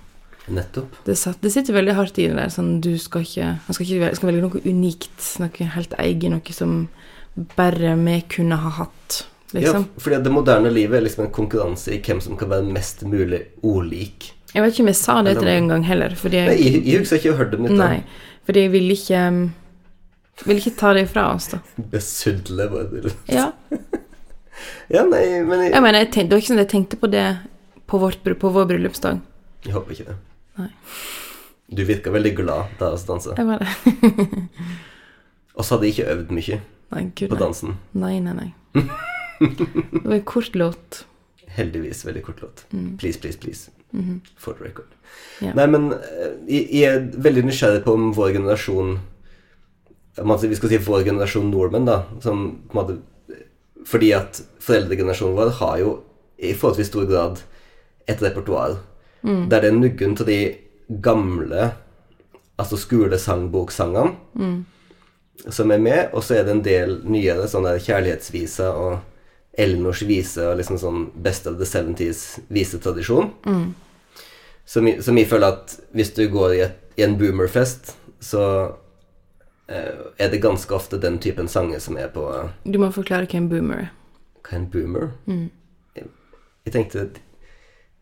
Nettopp.
Det, satt, det sitter veldig hardt i det der. Sånn, du skal ikke, man skal ikke skal velge noe unikt, noe helt eget, noe som bare vi kunne ha hatt, liksom.
Ja, fordi det moderne livet er liksom en konkurranse i hvem som kan være mest mulig ordlik.
Jeg vet ikke om jeg sa det til deg en gang heller, fordi
Nei,
jeg,
jeg, jeg husker ikke hørt det ute.
nei, fordi jeg ville ikke Ville ikke ta det fra oss, da.
Besudle bare.
Ja. (laughs)
Ja, nei, men jeg,
Jeg mener, jeg tenkte, det var ikke sånn at jeg tenkte på det på, vårt, på vår bryllupsdag.
jeg håper ikke det.
Nei.
Du virka veldig glad da vi dansa.
Jeg var det. (laughs)
Og så hadde jeg ikke øvd mye
Nei, gud,
på dansen.
Nei, nei, nei. Det var en kort låt.
Heldigvis veldig kort låt. Please, please, please. For the record.
Yeah.
Nei, men eh, jeg, er veldig nysgjerrig på om vår generasjon Vi skal si vår generasjon nordmenn, da. Som måte Fordi at foreldregenerasjonen vår har jo i forholdsvis stor grad et repertoar der det er nuggen til de gamle altså skolesangbokssangene som er med, og så er det en del nyere sånne der kjærlighetsviser og Elnors vise og liksom sånn Best of the 70s visetradisjon. Som, jeg- som jeg føler at hvis du går i, et, i en boomerfest, så eh, er det ganske ofte den typen sanger som er på eh,
Du må forklare hva en boomer er.
Hva er en boomer? Jeg, jeg, tenkte,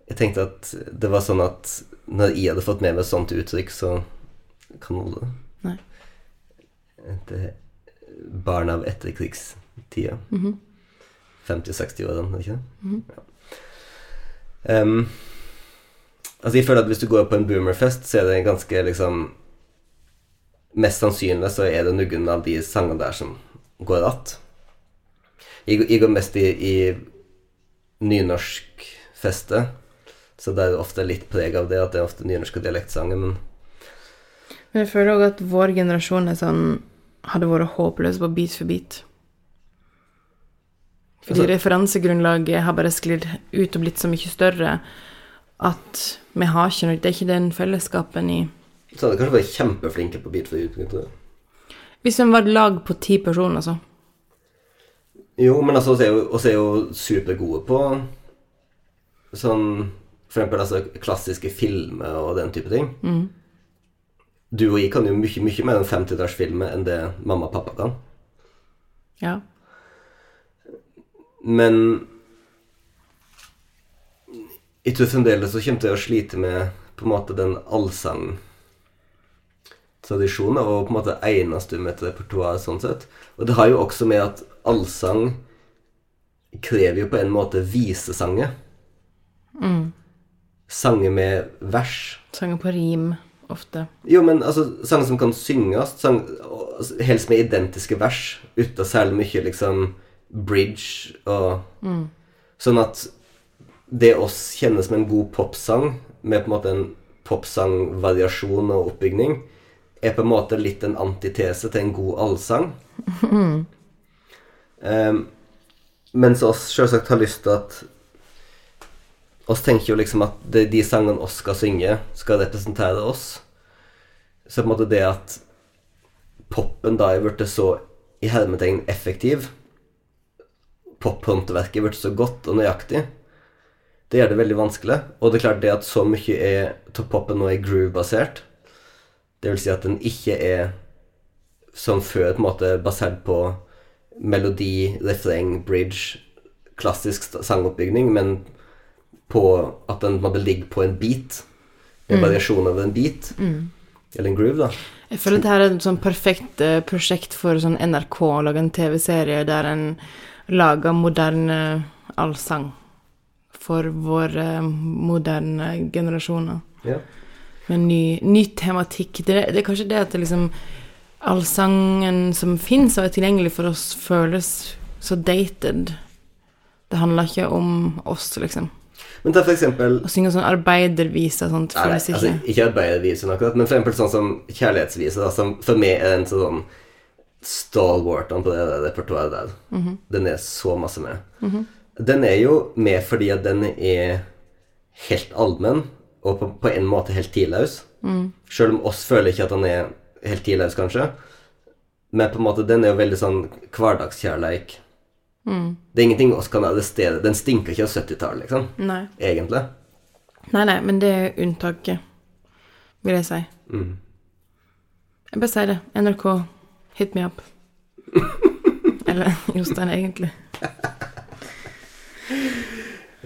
jeg tenkte at det var sånn at når jeg hadde fått med meg et sånt uttrykk, så kan alle det.
Nei.
Det er barn av etterkrigstida. 50-60-årene, ikke det? ja. um, altså, jeg føler at hvis du går på en boomerfest, så er det ganske liksom Mest sannsynlig så er det noen av de sangene der som går att. Jeg, jeg går mest i, i nynorskfeste, så det er ofte litt preg av det at det er ofte nynorsk og dialektsanger, men
Men jeg føler òg at vår generasjon er sånn hadde vært håpløs på bit for bit. Fordi
Altså-
referansegrunnlaget har bare sklidd ut og blitt så mye større at vi har ikke noe Det er ikke den fellesskapen i
så hadde kanskje vært kjempeflinke på bit for bit, tror jeg.
Hvis vi var et lag på ti personer, så
Jo, men altså, vi er er jo supergode på sånn For eksempel altså, klassiske filmer og den type ting. Du og jeg kan jo mye, mye mer enn 50-tallsfilmer enn det mamma og pappa kan.
ja.
Men jeg tror fremdeles så kommer jeg til å slite med på en måte den allsangtradisjonen, og på en måte egnes du med et repertoar sånn sett. Og det har jo også med at allsang krever jo på en måte visesanger. Sanger med vers.
Sanger på rim. ofte.
Jo, men altså, sanger som kan synges, helst med identiske vers, uten særlig mye liksom bridge og Sånn at det oss kjenner som en god popsang, med på en måte en popsangvariasjon og oppbygning, er på en måte litt en antitese til en god allsang. (laughs) um, mens oss selvsagt har lyst til at oss tenker jo liksom at det, de sangene oss skal synge, skal representere oss. Så på en måte det at popen da er blitt så i hermetegn effektiv, pophåndverket er blitt så godt og nøyaktig, det gjør det veldig vanskelig. Og det er klart det at så mye er, av popen nå er groove-basert, det vil si at den ikke er som før på en måte basert på melodi, refreng, bridge, klassisk sangoppbygning, men på at den måte ligger på en beat. En variasjon av en beat. Eller en groove, da.
Jeg føler at dette er et sånn perfekt eh, prosjekt for sånn NRK å lage en TV-serie der en lager moderne allsang for våre moderne generasjoner.
Ja.
Med ny, ny tematikk. Det, det er kanskje det at det liksom allsangen som fins og er tilgjengelig for oss, føles så dated. Det handler ikke om oss, liksom.
Men ta for eksempel
Å synge sånn arbeidervise og sånt
Nei, nei, altså, ikke arbeidervise, akkurat, men for eksempel sånn som kjærlighetsvise, da, som for meg er en sånn stalwarten på det der repertoaret der.
Mhm.
Den er så masse med. Den er jo med fordi at den er helt allmenn, og på, på en måte helt tidløs.
Mm.
Selv om oss føler ikke at den er helt tidløs, kanskje. Men på en måte, den er jo veldig sånn hverdagskjærleik.
Mm.
Det er ingenting oss kan arrestere. Den stinker ikke av 70-tallet, liksom.
Nei.
Egentlig.
nei, nei, men det er unntaket, vil jeg si.
Mm.
Jeg bare sier det. NRK, hit me up. (laughs) Eller Jostein, egentlig.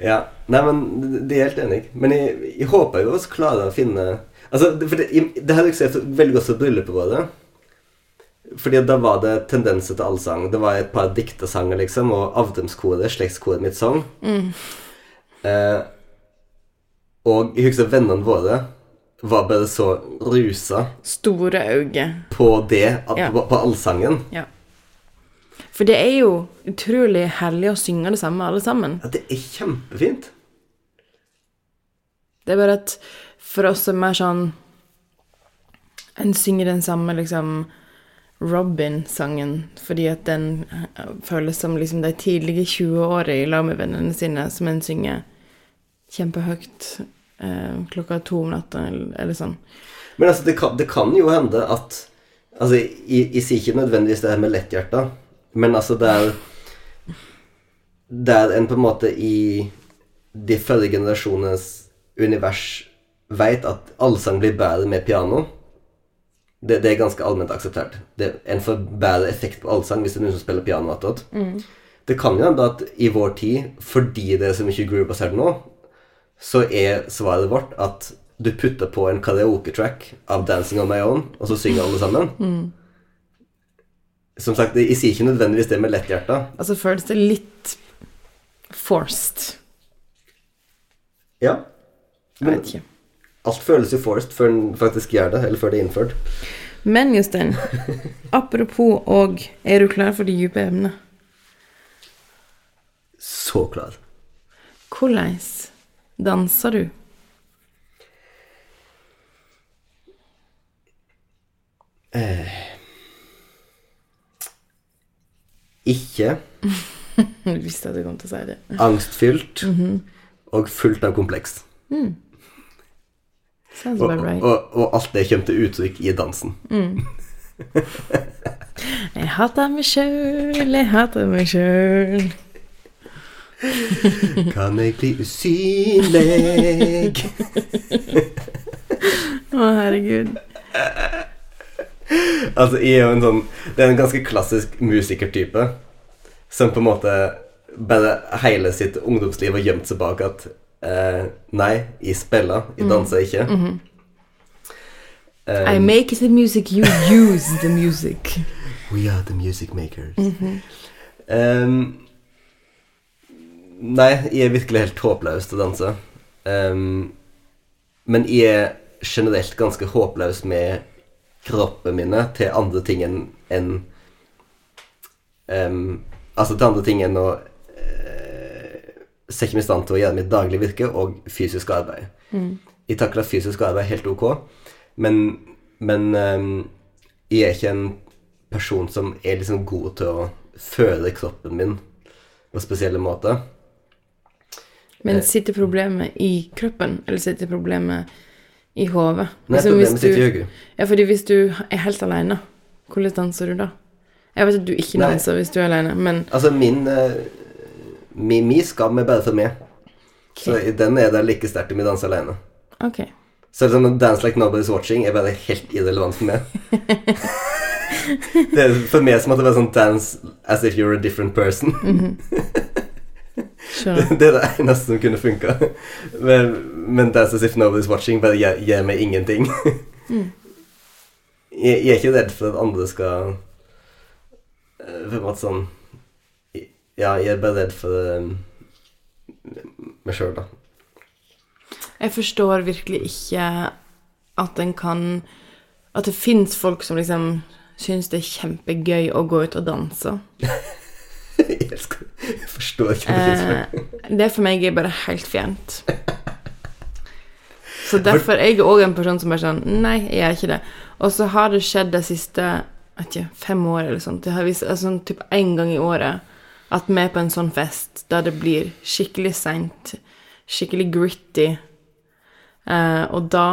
Ja. Nei, men det er helt enig. Men jeg, jeg håper jo også klarer å finne Altså, for det, det her illustrerte veldig godt for bryllupet vårt. Fordi da var det tendenser til allsang. Det var et par diktesanger, liksom, og avdømskoret, slektskoret mitt, sang. Eh, og jeg husker vennene våre var bare så rusa
Store øyne.
på det, at,
Ja.
på, på allsangen.
Ja. For det er jo utrolig herlig å synge det samme, alle sammen.
Ja, det er kjempefint.
Det er bare at for oss som er sånn En synger den samme liksom Robin-sangen fordi at den eh, føles som liksom de tidlige 20-åra i lag med vennene sine, som en synger kjempehøyt eh, klokka to om natta, eller, eller sånn.
Men altså, det kan, det kan jo hende at Altså, jeg, jeg sier ikke nødvendigvis det her med letthjerta, men altså det er Det er en på en måte i de følgende generasjonens univers veit at allsang blir bedre med piano. Det, det er ganske allment akseptert. Det, en får bedre effekt på allsang hvis det er noen som spiller piano attåt. Det kan jo hende at i vår tid, fordi det er så mye groove-basert nå, så er svaret vårt at du putter på en karaoke-track av 'Dancing on My Own', og så synger alle sammen. Som sagt, jeg sier ikke nødvendigvis det med letthjerta.
Altså føles det litt forced.
Ja.
Jeg vet ikke.
Alt føles jo forced før en faktisk gjør det, eller før det er innført.
Men Jostein, (laughs) apropos og Er du klar for de dype emnet?
Så klar.
Hvordan danser du?
Ikke (laughs)
Du visste at du kom til å si det.
angstfylt og fullt av kompleks.
Sounds
Og,
right.
og, og alt det kommer til uttrykk i dansen. (laughs)
Jeg hater meg sjøl, jeg hater meg sjøl. (laughs)
Kan jeg bli usynlig? (laughs)
Å, herregud.
Altså, jeg er jo en sånn Det er en ganske klassisk musikertype som på en måte bare hele sitt ungdomsliv har gjemt seg bak at eh, Nei, jeg spiller, jeg danser ikke.
I
Um,
make the music, you use the music. (laughs)
We are the music makers. Um, nei, jeg er virkelig helt håpløs til å danse. Um, men jeg er generelt ganske håpløs med kroppen mine til andre ting enn enn, Altså til andre ting enn å eh, Se ikke meg i stand til å gjøre mitt daglige virke og fysisk arbeid. Jeg takler fysisk arbeid helt ok, men, men um, jeg er ikke en person som er liksom god til å føle kroppen min på spesielle måter.
Men sitter problemet i kroppen, eller sitter problemet i hodet?
Nei,
Liksom,
problemet sitter i
du-
hodet.
Ja, fordi hvis du er helt alene, hvordan danser du da? Jeg vet at du ikke
Nei.
hvis du er alene, men
Altså, min eh, mi, mi skam er bare for meg. Så i den er det like sterkt om jeg danser alene.
Okay.
Så om Dance Like Nobody's Watching er bare helt irrelevant for meg. (laughs) det er for meg som at det var sånn dance as if you're a different person. (laughs)
Skjønner.
det er det eneste som kunne funka. Men, men dance as if nobody's watching bare gir, gir meg ingenting. jeg, jeg er ikke redd for at andre skal eh, På en måte sånn Ja, jeg er bare redd for eh, meg sjøl, da.
Jeg forstår virkelig ikke at en kan At det fins folk som liksom syns det er kjempegøy å gå ut og danse. (laughs)
jeg, elsker, jeg forstår ikke hva det
Eh,
er.
det for meg er bare helt fjernt. (laughs) Så derfor er jeg òg en person som bare sånn Nei, jeg gjør ikke det. Og så har det skjedd de siste ikke, fem år eller sånt. Det har vist altså, sånn typ én gang i året at vi er på en sånn fest der det blir skikkelig seint, skikkelig gritty, eh, og da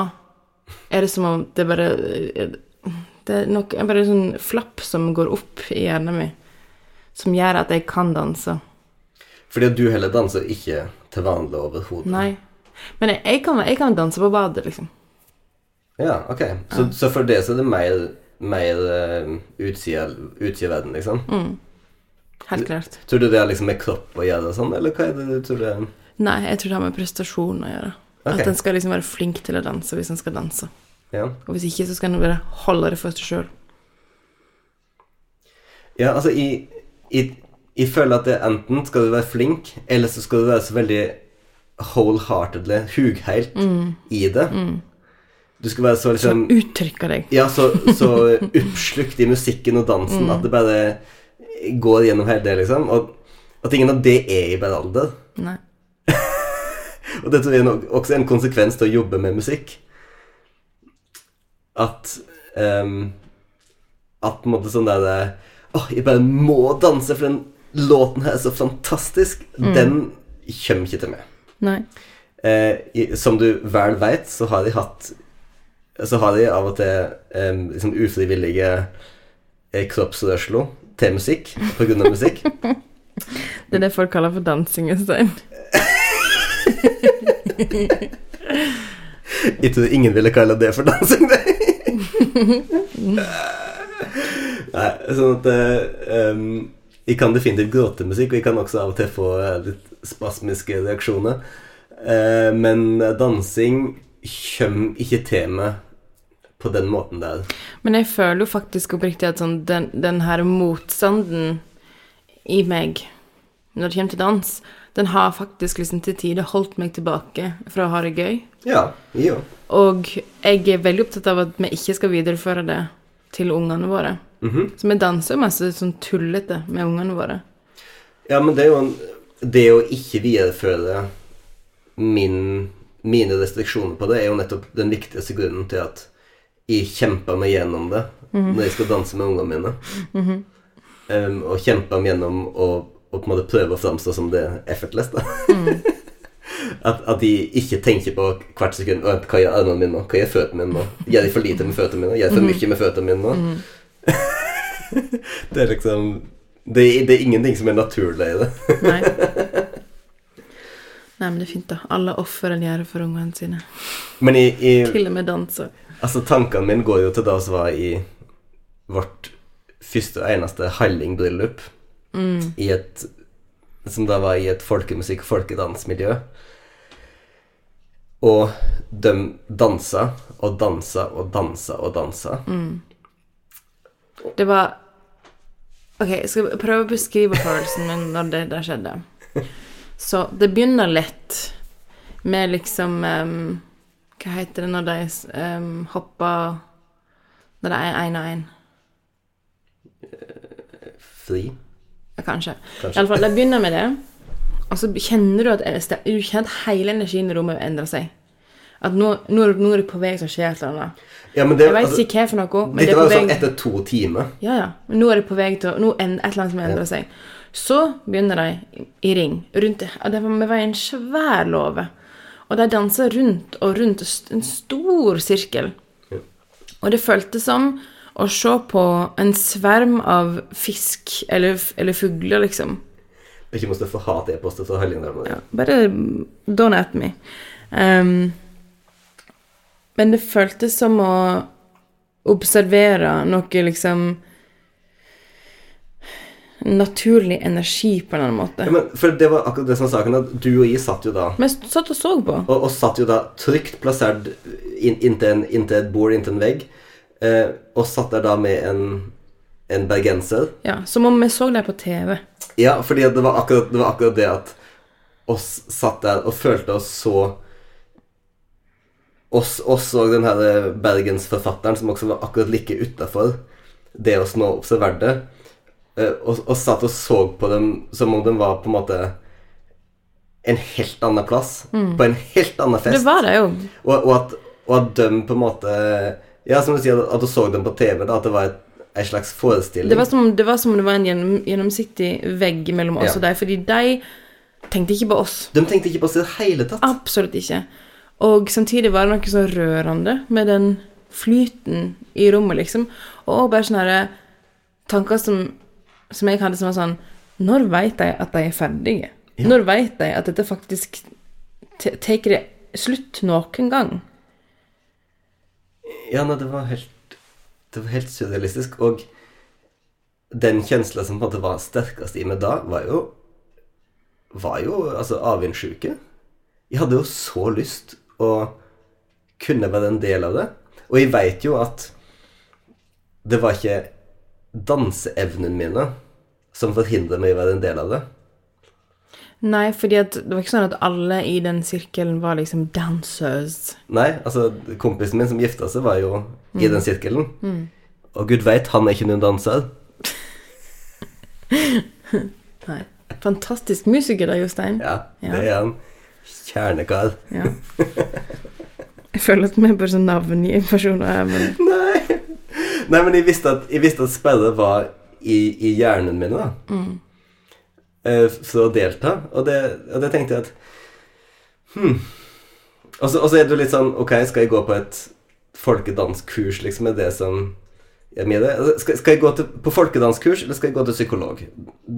er det som om det bare Det er nok bare en sånn flapp som går opp i hjernen min, som gjør at jeg kan danse.
Fordi at du heller danser ikke til vanlig overhodet.
Nei. Men jeg, jeg, kan, jeg kan danse på badet, liksom.
Ja, ok. Så, så for det så er det mer, mer uh, utsida verden, liksom?
Helt klart.
Tror du det har liksom med kropp å gjøre, sånn, eller hva er det du tror det er?
Nei, jeg tror det har med prestasjon å gjøre.
Okay.
At en skal liksom være flink til å danse hvis en skal danse.
Ja.
Og hvis ikke, så skal en bare holde det for seg sjøl.
Ja, altså, jeg, jeg, jeg føler at det enten skal du være flink, eller så skal du være så veldig wholeheartedly, hugheilt, i det. Du skal være så liksom
Uttrykke deg.
Ja, så, så (laughs) oppslukt i musikken og dansen at det bare går gjennom hele det, liksom. Og at ingen av det er i alder.
Nei. (laughs)
Og det tror jeg nok også er en konsekvens til å jobbe med musikk. At um, At på en måte sånn der Åh, jeg bare må danse, for den låten her er så fantastisk. Den kommer ikke til meg.
Nei.
Eh, i, som du vel veit, så har de hatt Så har de av og til eh, liksom ufrivillige eh, kroppsrørsler til musikk av musikk.
Det er det folk kaller for dansing, Øystein.
Jeg tror ingen ville kalle det for dansing, det. Nei, sånn at um, Jeg kan definitivt gråte musikk, og jeg kan også av og til få eh, litt spasmiske reaksjoner. Uh, men dansing kommer ikke til meg på den måten der.
Men jeg føler jo faktisk oppriktig at sånn, den, den her motstanden i meg når det kommer til dans, den har faktisk liksom til tider holdt meg tilbake fra å ha det gøy.
Ja, òg.
Og jeg er veldig opptatt av at vi ikke skal videreføre det til ungene våre.
Mhm.
Så vi danser jo masse sånn tullete med ungene våre.
Ja, men det er jo en, Det å ikke videreføre min, mine restriksjoner på det, er jo nettopp den viktigste grunnen til at jeg kjemper meg gjennom det når jeg skal danse med ungene mine. um, og kjemper meg gjennom å, å på en måte prøve å framstå som det effortless, da. (laughs) at, at de ikke tenker på hvert sekund Hva gjør armene mine nå? Hva gjør føttene mine nå? Gjør de for lite med føttene mine? Gjør de for mye med føttene mine nå? (laughs) det er liksom det, det er ingenting som er naturlig i det.
Nei. (laughs) Nei, men det er fint, da. Alle offer en gjør for ungene sine.
Men i, i
Til og med danser.
Altså, tankene mine går jo til da som var i vårt første og eneste Halling-bryllup. I et Som da var i et folkemusikk- og folkedansmiljø. Og de dansa og dansa og dansa og dansa.
Det var Ok, jeg skal prøve å beskrive følelsen min når det der skjedde. (laughs) Så det begynner lett med liksom em, Hva heter det når de um, hopper Når det er én og én?
Fri.
Ja, kanskje.
Kanskje.
I alle fall, De begynner med det, og så kjenner du at, du kjenner at hele energien i rommet endrer seg. At nå, nå, nå er det på vei til å skje et eller annet.
Ja, men det,
Jeg veit
altså,
ikke hva for noe, men
dette
det
var jo sånn etter to timer.
Ja, ja. Men nå er det på vei til Nå er et eller annet som endrer seg. Så begynner de i ring. Rundt det. og Det var, det var en svær låve. Og de danser rundt og rundt en stor sirkel.
Ja.
Og det føltes som å se på en sverm av fisk eller, eller fugler, liksom.
Ikke måtte få hat e-poster fra Hallingdal.
Ja, bare don't at me. Um, men det føltes som å observere noe liksom Naturlig energi, på en eller annen måte.
Ja, men for det var akkurat det som var saken, at du og jeg satt jo da
Men satt og så på.
Og, og satt jo da trygt plassert inntil, in et bord, inntil en vegg. Eh, og satt der da med en, en bergenser.
Ja, Som om vi så deg på TV.
Ja, fordi det var akkurat det, var akkurat det at oss satt der og følte oss så Oss, oss og den her eh, bergensforfatteren som også var akkurat like utafor det oss nå observerte, og, og satt og så på dem som om de var på en måte en helt annen plass. På en helt annen fest.
Det var det jo.
Og, og, at, og at de på en måte Ja, som du sier, at du så dem på TV, da, at det var et, en slags forestilling.
Det var som, det var som om det var en gjennom, gjennomsiktig vegg mellom oss
Ja.
og deg, fordi de tenkte ikke på oss.
De tenkte ikke på oss i det hele tatt.
Absolutt ikke. Og samtidig var det noe så rørende med den flyten i rommet, liksom. Og bare sånne tanker som, som jeg hadde som var sånn Når veit de at de er ferdige?
Ja.
Når veit de at dette faktisk tar det slutt noen gang?
Ja, nei, det var helt Det var helt surrealistisk. Og den kjensla som på en måte var sterkest i meg da, var jo Var jo altså avvindssjuke. Jeg hadde jo så lyst å kunne være en del av det. Og jeg veit jo at det var ikke danseevnene mine som forhindrer meg i å være en del av det.
Nei, fordi at det var ikke sånn at alle i den sirkelen var liksom dancers.
Nei, altså kompisen min som gifta seg, var jo i den sirkelen. Og gud veit, han er ikke noen danser. (laughs)
Nei. Fantastisk musiker da, Jostein.
Ja,
Ja.
det er han. kjernekar.
Ja. (laughs) Jeg føler at vi er bare sånn navngi personer her, men
Nei. Nei, men jeg visste at, jeg visste at spillet var i, i hjernen min, da. Eh, For å delta. Og det, og det tenkte jeg at Hm. Og så, og så er det litt sånn Ok, skal jeg gå på et folkedanskurs, liksom? Er det som er med det? Altså, Skal, skal jeg gå til, på folkedanskurs, eller skal jeg gå til psykolog?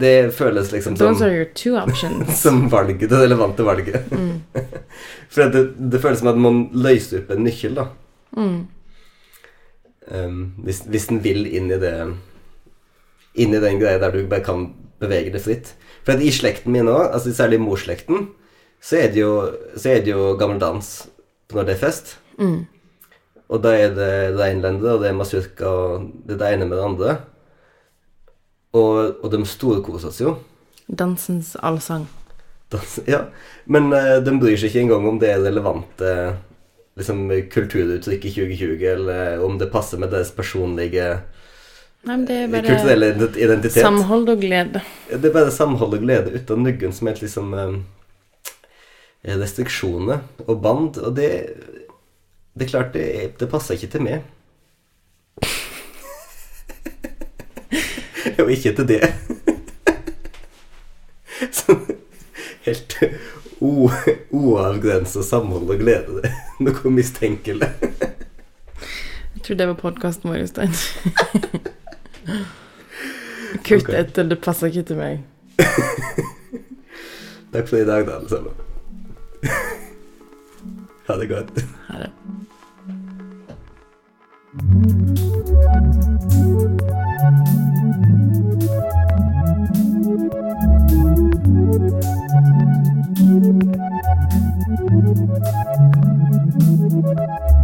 Det føles liksom som
those are your two options. (laughs)
som valget, det relevante valget. (laughs) For det, det føles som at man løser opp en nøkkel, da.
Mm.
Um, hvis, hvis den vil inn i det Inn i den greia der du bare kan bevege det fritt. For at i slekten min òg, altså særlig morsslekten, så er det jo, så er det jo gammel dans når det er fest.
Mm.
Og da er det reinlendere, og det er masurka, og det er det ene med det andre. Og, og de storkoser seg jo.
Dansens allsang.
Dans, ja, men uh, de bryr seg ikke engang om det er relevante liksom, kulturuttrykk i 2020, eller om det passer med deres personlige
Nei, men det er bare
kulturelle identitet.
samhold og glede.
det er bare samhold og glede uten nuggen som helt liksom eh, restriksjoner og band, og det Det er klart, det, det passer ikke til meg. (laughs) og ikke til det. Sånn (laughs) helt Uavgrensa samhold og glede det. Noe mistenkelig.
Jeg tror det var podkasten vår, Jostein. (laughs) Kutt
okay.
etter. Det passer ikke til meg.
Takk for i dag, da, alle sammen. (laughs) ha det godt.
Ha det. thank you Thank you.